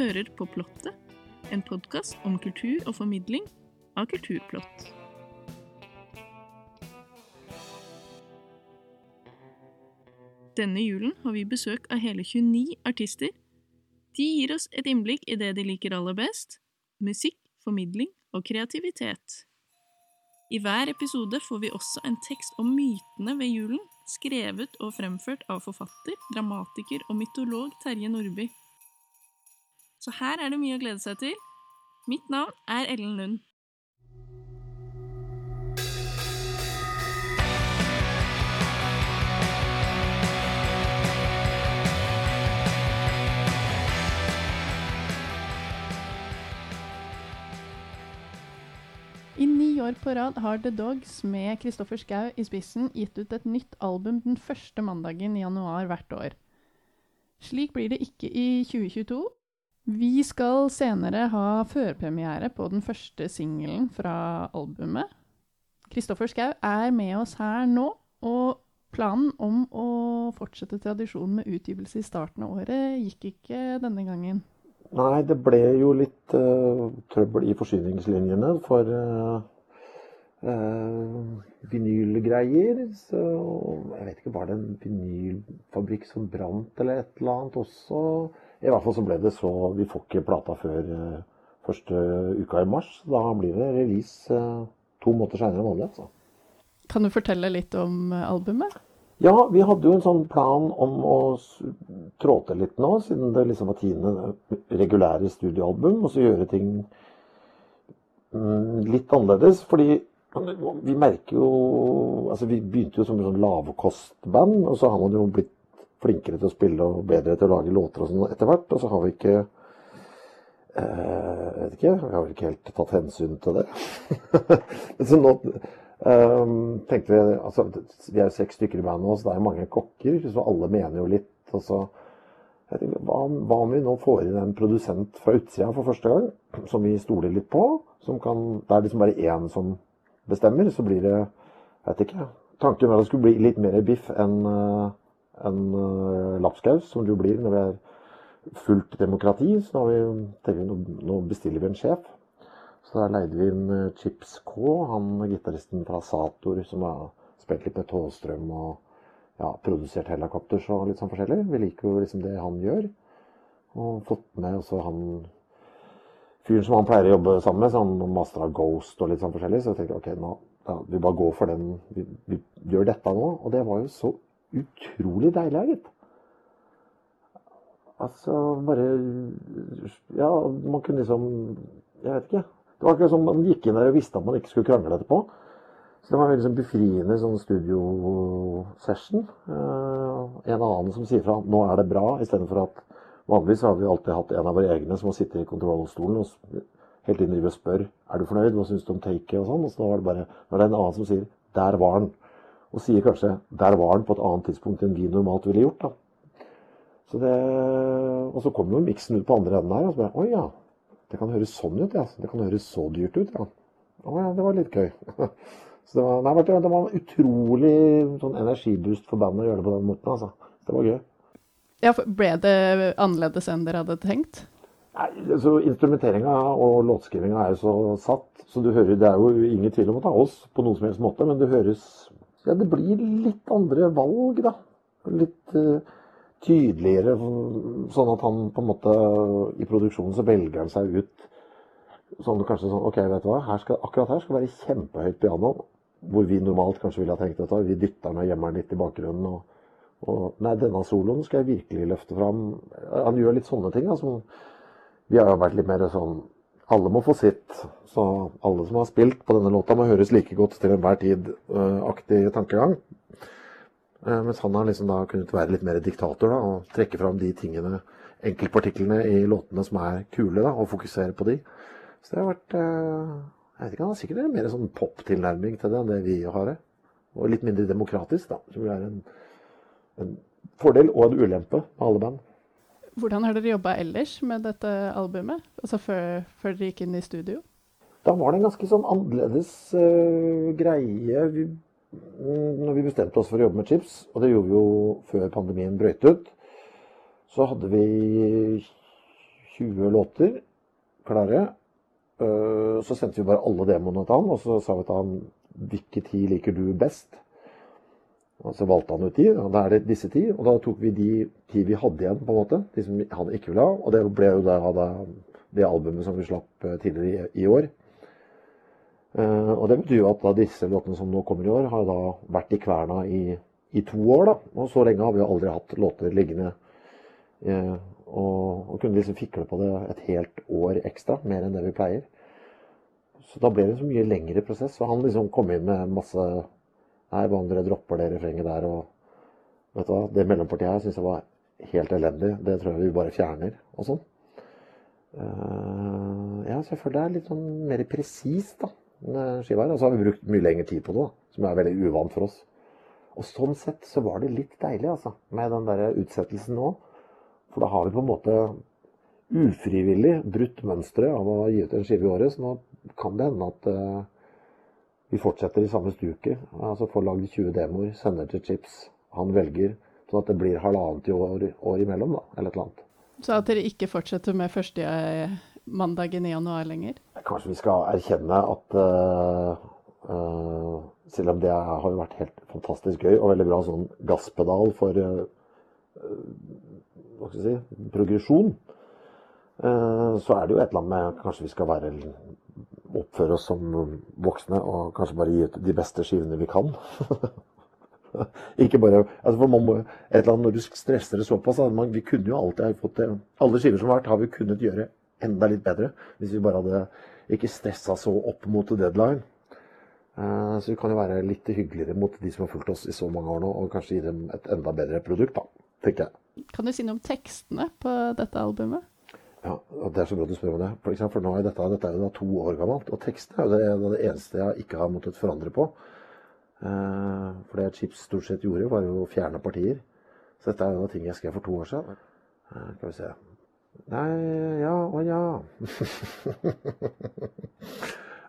hører på Plottet, en podkast om kultur og formidling av kulturplott. Denne julen har vi besøk av hele 29 artister. De gir oss et innblikk i det de liker aller best – musikk, formidling og kreativitet. I hver episode får vi også en tekst om mytene ved julen, skrevet og fremført av forfatter, dramatiker og mytolog Terje Nordby. Så her er det mye å glede seg til. Mitt navn er Ellen Lund. I ni år på rad har The Dogs med Kristoffer Schou i spissen gitt ut et nytt album den første mandagen i januar hvert år. Slik blir det ikke i 2022. Vi skal senere ha førpremiere på den første singelen fra albumet. Kristoffer Schou er med oss her nå, og planen om å fortsette tradisjonen med utgivelse i starten av året gikk ikke denne gangen. Nei, det ble jo litt uh, trøbbel i forsyningslinjene for uh, uh, vinylgreier. Så jeg vet ikke, var det en vinylfabrikk som brant eller et eller annet også? I hvert fall så ble det så Vi får ikke plata før første uka i mars. Da blir det release to måneder seinere enn vanlig. Altså. Kan du fortelle litt om albumet? Ja, vi hadde jo en sånn plan om å trå til litt nå, siden det liksom var tiende regulære studioalbum, og så gjøre ting mm, litt annerledes. Fordi vi merker jo Altså, vi begynte jo som en sånn lavkostband, og så har man jo blitt flinkere til å spille og bedre til å lage låter og sånn etter hvert, og så har vi ikke eh, Jeg vet ikke, vi har vel ikke helt tatt hensyn til det. så nå Um, tenkte Vi altså, vi er jo seks stykker i bandet, så det er mange kokker, så alle mener jo litt. og så tenkte, hva, hva, om vi nå får inn en produsent fra utsida for første gang, som vi stoler litt på? som kan, Det er liksom bare én som bestemmer, så blir det Jeg vet ikke. Tanken var at det skulle bli litt mer biff enn uh, en, uh, lapskaus, som det jo blir når vi er fullt demokrati. Så vi, tenker nå bestiller vi en sjef. Så da leide vi inn eh, Chips K, han gitaristen fra Sator som har spilt litt med Tåstrøm og ja, produsert helikopters og litt sånn forskjellig. Vi liker jo liksom det han gjør. Og fått med også han fyren som han pleier å jobbe sammen med, sånn Master av Ghost og litt sånn forskjellig. Så jeg tenkte ok, nå, ja, vi bare går for den. Vi, vi, gjør dette nå. Og det var jo så utrolig deilig, gitt. Altså bare Ja, man kunne liksom Jeg vet ikke. Det var akkurat som man gikk inn der og visste at man ikke skulle krangle etterpå. Så det var en veldig sånn befriende sånn studiosession. Uh, en annen som sier fra 'nå er det bra', istedenfor at vanligvis har vi alltid hatt en av våre egne som har sittet i kontrollstolen og helt tiden drive og spør 'er du fornøyd', 'hva syns du om taket', og sånn. Og så var det bare det er en annen som sier 'der var han', og sier kanskje 'der var han' på et annet tidspunkt enn vi normalt ville gjort. da. Så det, og så kom jo miksen ut på andre enden her, og så bare 'Å ja'. Det kan høres sånn ut, ja. Det kan høres så dyrt ut, ja. Å ja, det var litt gøy. Så det var, nei, det var utrolig sånn energiboost for bandet å gjøre det på den måten. altså. Det var gøy. Ja, Ble det annerledes enn dere hadde tenkt? Nei, så Instrumenteringa og låtskrivinga er jo så satt, så du hører, det er jo ingen tvil om at det er oss på noen som helst måte, men det høres Ja, det blir litt andre valg, da. Litt uh, tydeligere, sånn at han på en måte I produksjonen så velger han seg ut sånn kanskje sånn OK, vet du hva, her skal, akkurat her skal være kjempehøyt piano. Hvor vi normalt kanskje ville ha tenkt dette. Vi dytter den og gjemmer den litt i bakgrunnen. Og, og nei, denne soloen skal jeg virkelig løfte fram. Han gjør litt sånne ting. Altså, vi har jo vært litt mer sånn alle må få sitt. Så alle som har spilt på denne låta, må høres like godt til enhver tid-aktig uh, tankegang. Eh, mens han har liksom da kunnet være litt mer diktator da, og trekke fram de tingene, enkeltpartiklene i låtene som er kule, da, og fokusere på de. Så det har vært eh, Jeg vet ikke, han har sikkert en mer sånn pop-tilnærming til det enn det vi har. Og litt mindre demokratisk, da. Som er en, en fordel og en ulempe med alle band. Hvordan har dere jobba ellers med dette albumet? Altså før, før dere gikk inn i studio? Da var det en ganske sånn annerledes uh, greie. Vi Mm, når vi bestemte oss for å jobbe med chips, og det gjorde vi jo før pandemien brøt ut, så hadde vi 20 låter klare. Uh, så sendte vi bare alle demoene til han, og så sa vi til han hvilke ti liker du best. Og så valgte han ut de, og da er det disse ti. Og da tok vi de ti vi hadde igjen, på en måte. De som han ikke ville ha. Og det ble jo da, det albumet som vi slapp eh, tidligere i, i år. Uh, og det betyr jo at da disse låtene som nå kommer i år, har da vært i kverna i, i to år. da, Og så lenge har vi jo aldri hatt låter liggende. Uh, og, og, kunne liksom fikle på det et helt år ekstra, mer enn det vi pleier. Så da ble det en så mye lengre prosess. Og han liksom kom inn med masse Nei, hva om dere dropper det refrenget der? Og vet du hva, det mellompartiet her syns jeg var helt elendig. Det tror jeg vi bare fjerner, og sånn. Uh, ja, så jeg føler det er litt sånn mer presist, da, skiva her. Og så har vi brukt mye lengre tid på det, da, som er veldig uvant for oss. Og sånn sett så var det litt deilig, altså, med den der utsettelsen nå. For da har vi på en måte ufrivillig brutt mønsteret av å gi ut en skive i året. Så nå kan det hende at uh, vi fortsetter i samme stuke. Altså får lagd 20 demoer, sender til Chips. Han velger. Sånn at det blir halvannet år, år imellom, da. Eller et eller annet. Så at dere ikke fortsetter med første eh, mandagen i januar lenger? Kanskje vi skal erkjenne at uh, uh, selv om det har jo vært helt fantastisk gøy og veldig bra sånn gasspedal for uh, hva skal jeg si, progresjon, så er det jo et eller annet med Kanskje vi skal være oppføre oss som voksne og kanskje bare gi ut de beste skivene vi kan. ikke bare altså for man må, et eller annet Når du stresser det såpass man, Vi kunne jo alltid ha fått det. Alle skiver som har vært, har vi kunnet gjøre enda litt bedre hvis vi bare hadde ikke stressa så opp mot deadline. Uh, så vi kan jo være litt hyggeligere mot de som har fulgt oss i så mange år nå, og kanskje gi dem et enda bedre produkt, da, tenker jeg. Kan du si noe om tekstene på dette albumet? Ja, og Det er så bra du spør om det. For, eksempel, for nå er dette, dette er jo da to år gammelt. Og teksten er jo det, det, eneste jeg ikke har måttet forandre på. Eh, for det Chips stort sett gjorde, var jo å fjerne partier. Så dette er jo noe ting jeg skrev for to år siden. Eh, skal vi se Nei, ja og ja.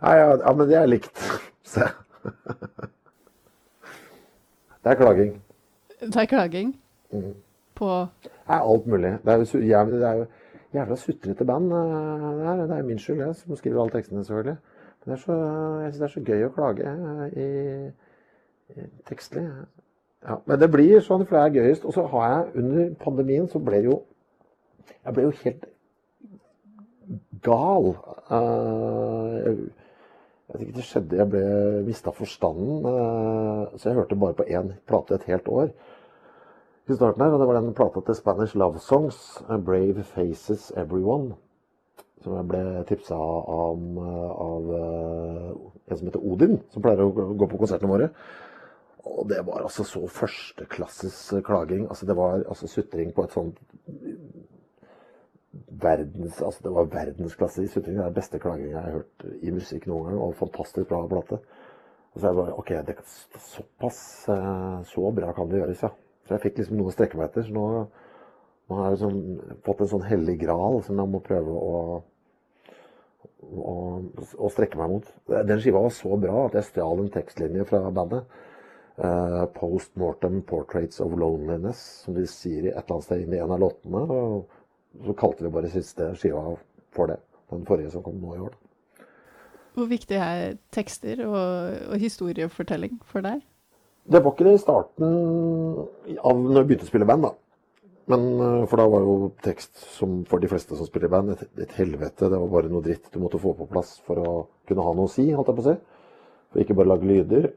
Nei, ja, ja, men det er likt. Se. det er klaging. Det er klaging? Mm. På Nei, alt mulig. Det er jo, det er jo jævla sutrete band. Det er, det er min skyld, jeg som skriver alle tekstene, selvfølgelig. Men det så, jeg syns det er så gøy å klage i, i tekstlig. Ja, men det blir sånn, for det er gøyest. Og så har jeg under pandemien så ble jo Jeg ble jo helt gal. Jeg, jeg vet ikke, det skjedde Jeg ble mista forstanden. Så jeg hørte bare på én plate et helt år i starten her, og det var den plata til Spanish Love Songs, 'Brave Faces Everyone', som jeg ble tipsa om av eh, en som heter Odin, som pleier å gå på konsertene våre. Og det var altså så førsteklasses klaging. Altså det var altså sutring på et sånt verdens, altså Det var verdensklasse i sutring. Det er den beste klagingen jeg har hørt i musikk noen gang, og fantastisk bra plate. Og så jeg bare OK, det, såpass eh, så bra kan det gjøres, ja. Så jeg fikk liksom noe å strekke meg etter. Så nå, nå har jeg liksom fått en sånn hellig gral som jeg må prøve å, å, å, strekke meg mot. Den skiva var så bra at jeg stjal en tekstlinje fra bandet. Uh, Post Mortem Portraits of Loneliness, som de sier i et eller annet sted inn i en av låtene. Og så kalte vi bare siste skiva for det. Den forrige som kom nå i år. Hvor viktig er tekster og, og historiefortelling for deg? Det var ikke det i starten av når jeg begynte å spille band, da. Men, eh, for da var jo tekst, som for de fleste som spiller band, et, et, helvete. Det var bare noe dritt du måtte få på plass for å kunne ha noe å si, holdt jeg på å si. For ikke bare lage lyder.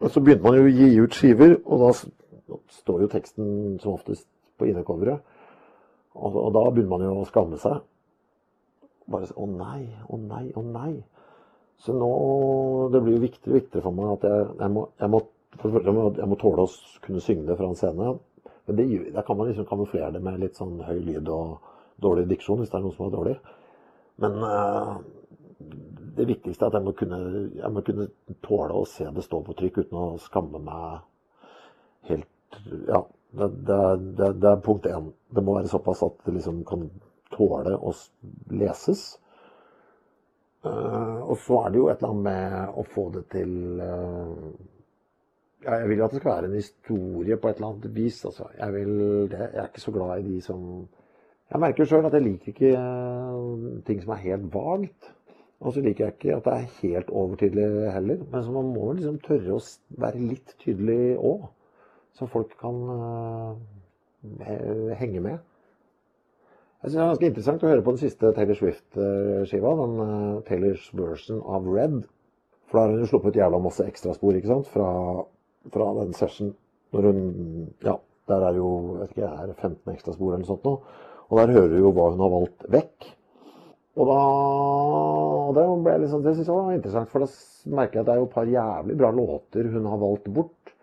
Men så begynte man jo å gi ut skiver, og da står jo teksten som oftest på innecoveret. Og, og da begynner man jo å skamme seg. Bare Å nei, å nei, å nei. Så nå Det blir jo viktigere og viktigere for meg at jeg, jeg, må, jeg må jeg må tåle å kunne synge det fra en scene. Men det, der kan man liksom kamuflere det med litt sånn høy lyd og dårlig diksjon, hvis det er noe som er dårlig. Men uh, det viktigste er at jeg må, kunne, jeg må, kunne, tåle å se det stå på trykk uten å skamme meg helt Ja, det, det, det, det er punkt én. Det må være såpass at det liksom kan tåle å leses. Uh, og så er det jo et eller annet med å få det til uh, jeg vil at det skal være en historie på et eller annet vis. Altså. Jeg, vil, jeg, er ikke så glad i de som Jeg merker sjøl at jeg liker ikke eh, ting som er helt vagt. Og så liker jeg ikke at det er helt overtydelig heller. Men så man må liksom tørre å være litt tydelig òg. Så folk kan uh, henge med. Jeg synes Det er ganske interessant å høre på den siste Taylor Swift-skiva. Den uh, Taylors version av Red. For da har hun jo sluppet jævla masse ekstraspor ikke sant? Fra, fra den session. Når hun Ja, der er jo jeg vet ikke, er 15 ekstraspor eller noe sånt nå. Og der hører du jo hva hun har valgt vekk. Og da og det, ble liksom, det synes jeg var interessant, for da merker jeg at det er jo et par jævlig bra låter hun har valgt bort.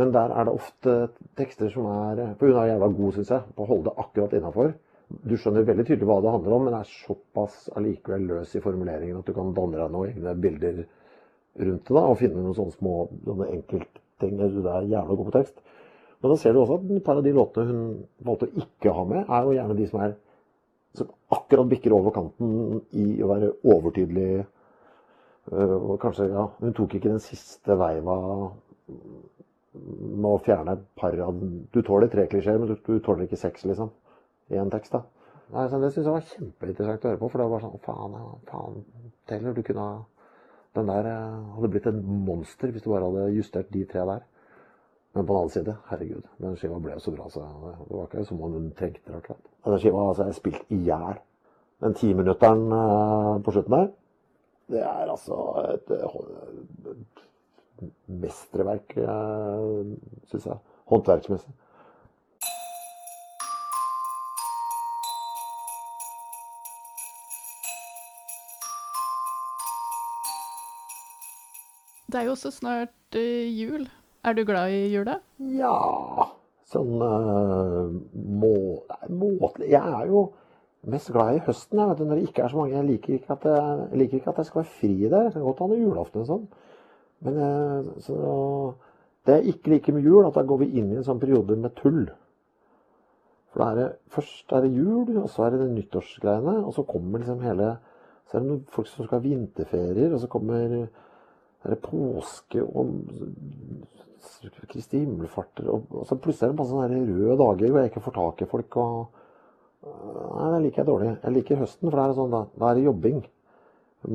Men der er det ofte tekster som er For hun er jævla god, syns jeg, på å holde det akkurat innafor. Du skjønner veldig tydelig hva det handler om, men er såpass allikevel løs i formuleringen at du kan danne deg noen egne bilder rundt det da, og finne noen sånne små sånne enkeltting. Du er jævla god på tekst. Men da ser du også at et par av de låtene hun valgte å ikke ha med, er jo gjerne de som er som akkurat bikker over kanten i å være overtydelig. Øh, og kanskje, ja, Hun tok ikke den siste veiva med å fjerne et par av Du tåler tre klisjeer, men du, du, tåler ikke seks, liksom. I en tekst, da. Nei, Det syns jeg var kjempeinteressant å høre på. For det var bare sånn Faen, faen Taylor, du kunne ha Den der øh, hadde blitt et monster hvis du bare hadde justert de tre der. Men på den annen side, herregud, den skiva ble jo så bra, så det var ikke som om hun trengte det. Den skiva altså, er spilt i hjel. Den timinutteren uh, på slutten der, det er altså et, et mesterverk, syns jeg. Håndverksmessig. Det er jo også snart uh, jul. Er du glad i jula? Ja Sånn uh, må, Jeg er jo mest glad i høsten jeg vet, når det ikke er så mange. Jeg liker ikke at jeg, liker ikke at jeg skal være fri der. Jeg kan godt ha noe julaften og sånn. Men uh, så, det jeg ikke liker med jul, at da går vi inn i en sånn periode med tull. For da er først er det jul, og så er det nyttårsgreiene. Og så kommer liksom hele Så er det noen folk som skal ha vinterferier, og så kommer er det påske og Kristi himmelfarter og, og, så plutselig er det masse røde dager hvor jeg ikke får tak i folk. og Nei, det liker jeg dårlig. Jeg liker høsten, for da er det sånn, da, er det jobbing.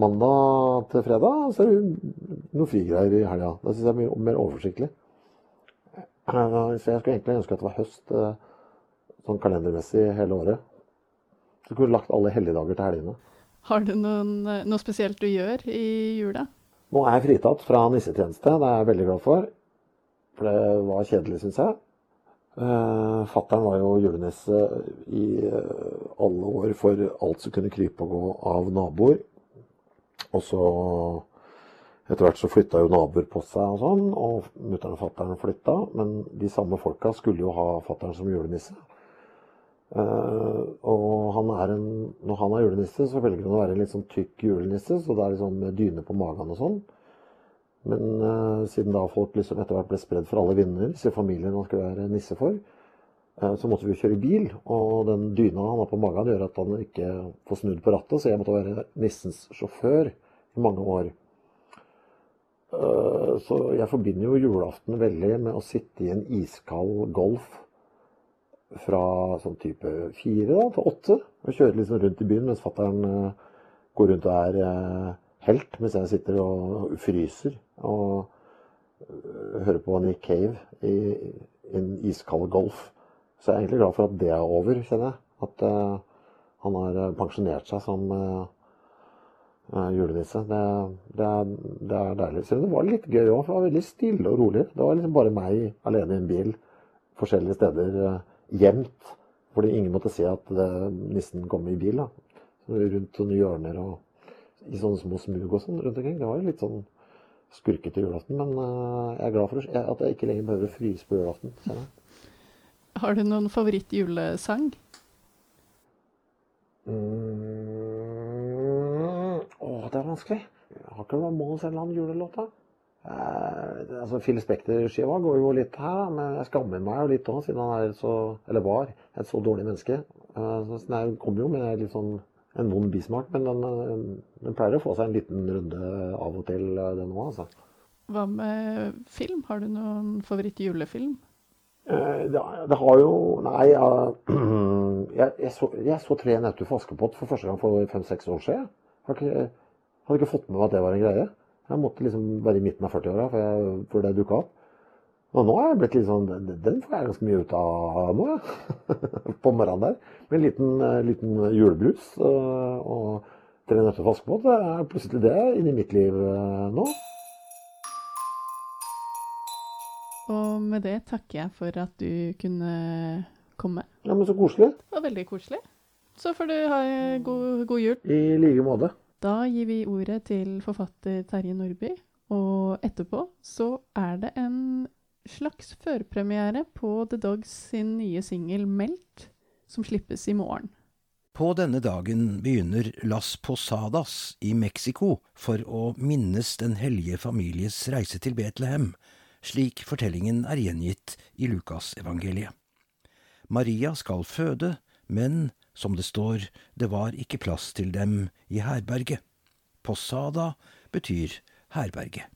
Mandag til fredag så er det noe frigreier i helga. Det syns jeg er mye mer oversiktlig. Så jeg skulle egentlig ønske at det var høst eh, sånn kalendermessig hele året. Så kunne du lagt alle helligdager til helgene. Har du noen, noe spesielt du gjør i jula? Nå er jeg fritatt fra nissetjeneste. Det er jeg veldig glad for. For det var kjedelig, syns jeg. Uh, Fattern var jo julenisse i uh, alle år for alt som kunne krype og gå av naboer. Og så etter hvert så flytta jo naboer på seg og sånn, og mutter'n og fatter'n flytta. Men de samme folka skulle jo ha fatter'n som julenisse. Uh, og han er en, når han er julenisse, så velger han å være en litt sånn tykk julenisse, så det er liksom dyne på magen og sånn. Men uh, siden da folk liksom etter hvert ble spredd for alle vinder, så familien han skulle være nisse for, uh, så måtte vi jo kjøre bil. Og den dyna han har på magen, gjør at han ikke får snudd på rattet, så jeg måtte være nissens sjåfør i mange år. Uh, så jeg forbinder jo julaften veldig med å sitte i en iskald Golf fra sånn type fire da, til åtte og kjører liksom rundt i byen mens fatter'n går rundt og er helt, mens jeg sitter og fryser og øh, hører på Nick Cave i, en iskald golf. Så jeg er egentlig glad for at det er over, kjenner jeg. At uh, han har pensjonert seg som uh, julenisse. Det, det, det, er, deilig. Selv om det var litt gøy òg, for det var veldig stille og rolig. Det var liksom bare meg alene i en bil forskjellige steder gjemt. Fordi ingen måtte se at nissen kom i bil. da. Rundt sånne hjørner og i sånne små smug og sånn rundt omkring. Det var jo litt sånn skurkete julaften. Men uh, jeg er glad for at jeg ikke lenger behøver å fryse på julaften. Har du noen favorittjulesang? Mm, å, det er vanskelig. Jeg har ikke noen Mons eller annen julelåt, da. Eh, altså, Phil Spector-skiva går jo litt her, men jeg skammer meg jo litt òg, siden han er så, eller var, et så dårlig menneske. Eh, så den kommer jo med litt sånn en vond bismak, men den, den, pleier å få seg en liten runde av og til, den òg, altså. Hva med film? Har du noen favoritt-julefilm? Eh, Det, det har jo Nei, jeg, jeg, jeg, så, jeg så Tre netter for Askepott for første gang for fem-seks år siden. Jeg har ikke, hadde ikke fått med meg at det var en greie. Jeg måtte liksom være i midten av 40-åra før, før det dukka opp. Og nå er jeg blitt litt sånn Den får jeg ganske mye ut av nå, jeg. På morgenen der. Med en liten, eh, liten julebrus eh, og Tre nøtter Askepott. Det er plutselig det inni mitt liv eh, nå. Og med det takker jeg for at du kunne komme. Ja, men så koselig. Det var veldig koselig. Så får du ha god, god jul. I like måte. Da gir vi ordet til forfatter Terje Nordby, og etterpå så er det en slags førpremiere på The Dogs sin nye singel 'Meldt', som slippes i morgen. På denne dagen begynner Las Posadas i Mexico for å minnes Den hellige families reise til Betlehem, slik fortellingen er gjengitt i Lukasevangeliet. Maria skal føde, men som det står, det var ikke plass til dem i herberget. Posada betyr herberge.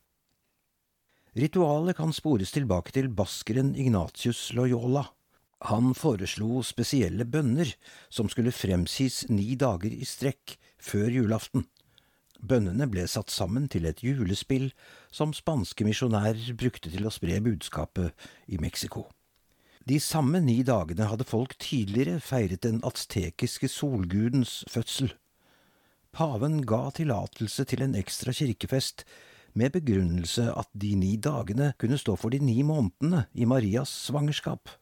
Ritualet kan spores tilbake til baskeren Ignatius Loyola. Han foreslo spesielle bønner som skulle fremsies ni dager i strekk før julaften. Bønnene ble satt sammen til et julespill som spanske misjonærer brukte til å spre budskapet i Mexico. De samme ni dagene hadde folk tidligere feiret den aztekiske solgudens fødsel. Paven ga tillatelse til en ekstra kirkefest med begrunnelse at de ni dagene kunne stå for de ni månedene i Marias svangerskap.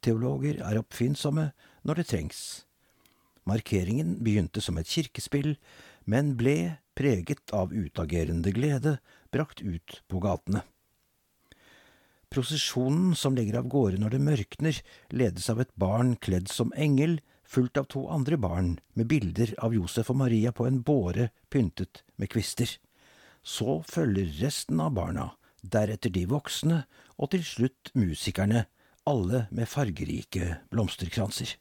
Teologer er oppfinnsomme når det trengs. Markeringen begynte som et kirkespill, men ble, preget av utagerende glede, brakt ut på gatene. Prosesjonen som legger av gårde når det mørkner, ledes av et barn kledd som engel, fulgt av to andre barn med bilder av Josef og Maria på en båre pyntet med kvister. Så følger resten av barna, deretter de voksne, og til slutt musikerne, alle med fargerike blomsterkranser.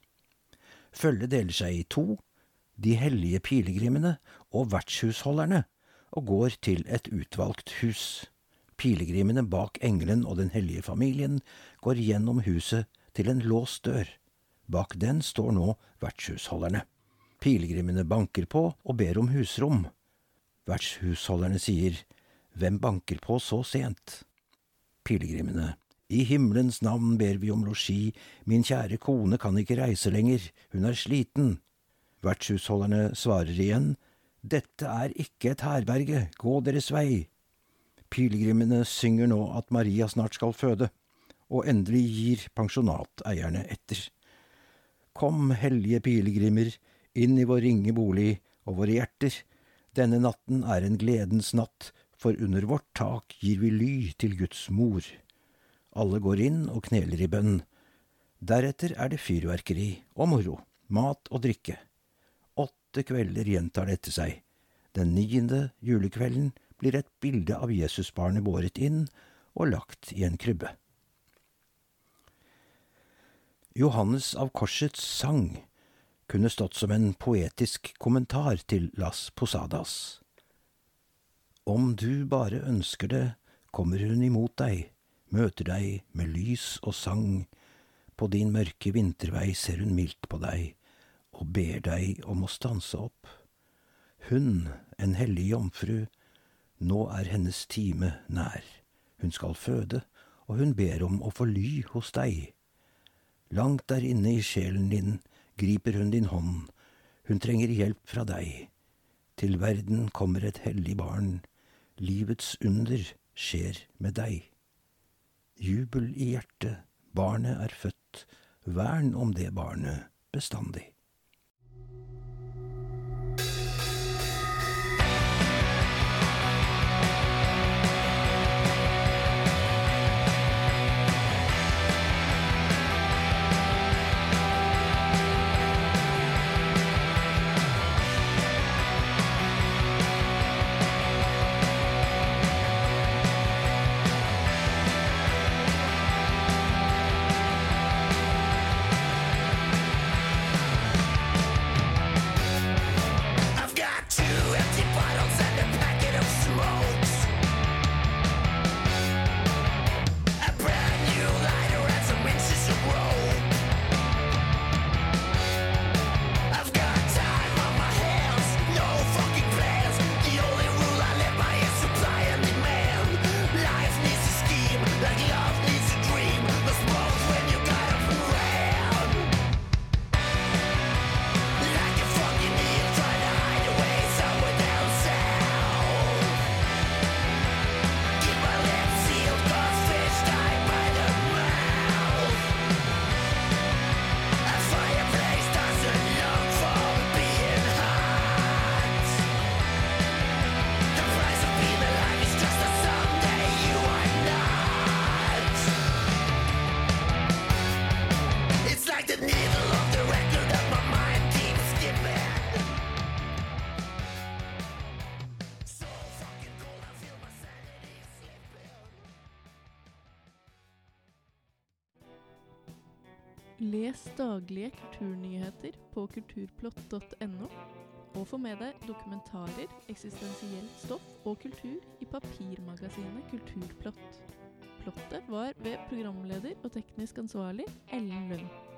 Følget deler seg i to, de hellige pilegrimene og vertshusholderne, og går til et utvalgt hus. Pilegrimene bak engelen og den hellige familien går gjennom huset til en låst dør. Bak den står nå vertshusholderne. Pilegrimene banker på og ber om husrom. Vertshusholderne sier, Hvem banker på så sent? Pilegrimene, I himmelens navn ber vi om losji, min kjære kone kan ikke reise lenger, hun er sliten. Vertshusholderne svarer igjen, Dette er ikke et herberge, gå deres vei. Pilegrimene synger nå at Maria snart skal føde, og endelig gir pensjonateierne etter. Kom, hellige pilegrimer, inn i vår ringe bolig og våre hjerter. Denne natten er en gledens natt, for under vårt tak gir vi ly til Guds mor. Alle går inn og kneler i bønn. Deretter er det fyrverkeri og moro, mat og drikke. Åtte kvelder gjentar dette seg. Den niende julekvelden blir et bilde av Jesusbarnet båret inn og lagt i en krybbe. Johannes av Korsets sang kunne stått som en poetisk kommentar til Las Posadas. Om du bare ønsker det, kommer hun imot deg, møter deg med lys og sang, på din mørke vintervei ser hun mildt på deg og ber deg om å stanse opp. Hun, en hellig jomfru, nå er hennes time nær. Hun skal føde, og hun ber om å få ly hos deg. Langt der inne i sjelen din griper hun din hånd, hun trenger hjelp fra deg. Til verden kommer et hellig barn, livets under skjer med deg. Jubel i hjertet, barnet er født, vern om det barnet bestandig. Les daglige kulturnyheter på kulturplott.no, og få med deg dokumentarer, eksistensielt stoff og kultur i papirmagasinet Kulturplott. Plottet var ved programleder og teknisk ansvarlig Ellen Lund.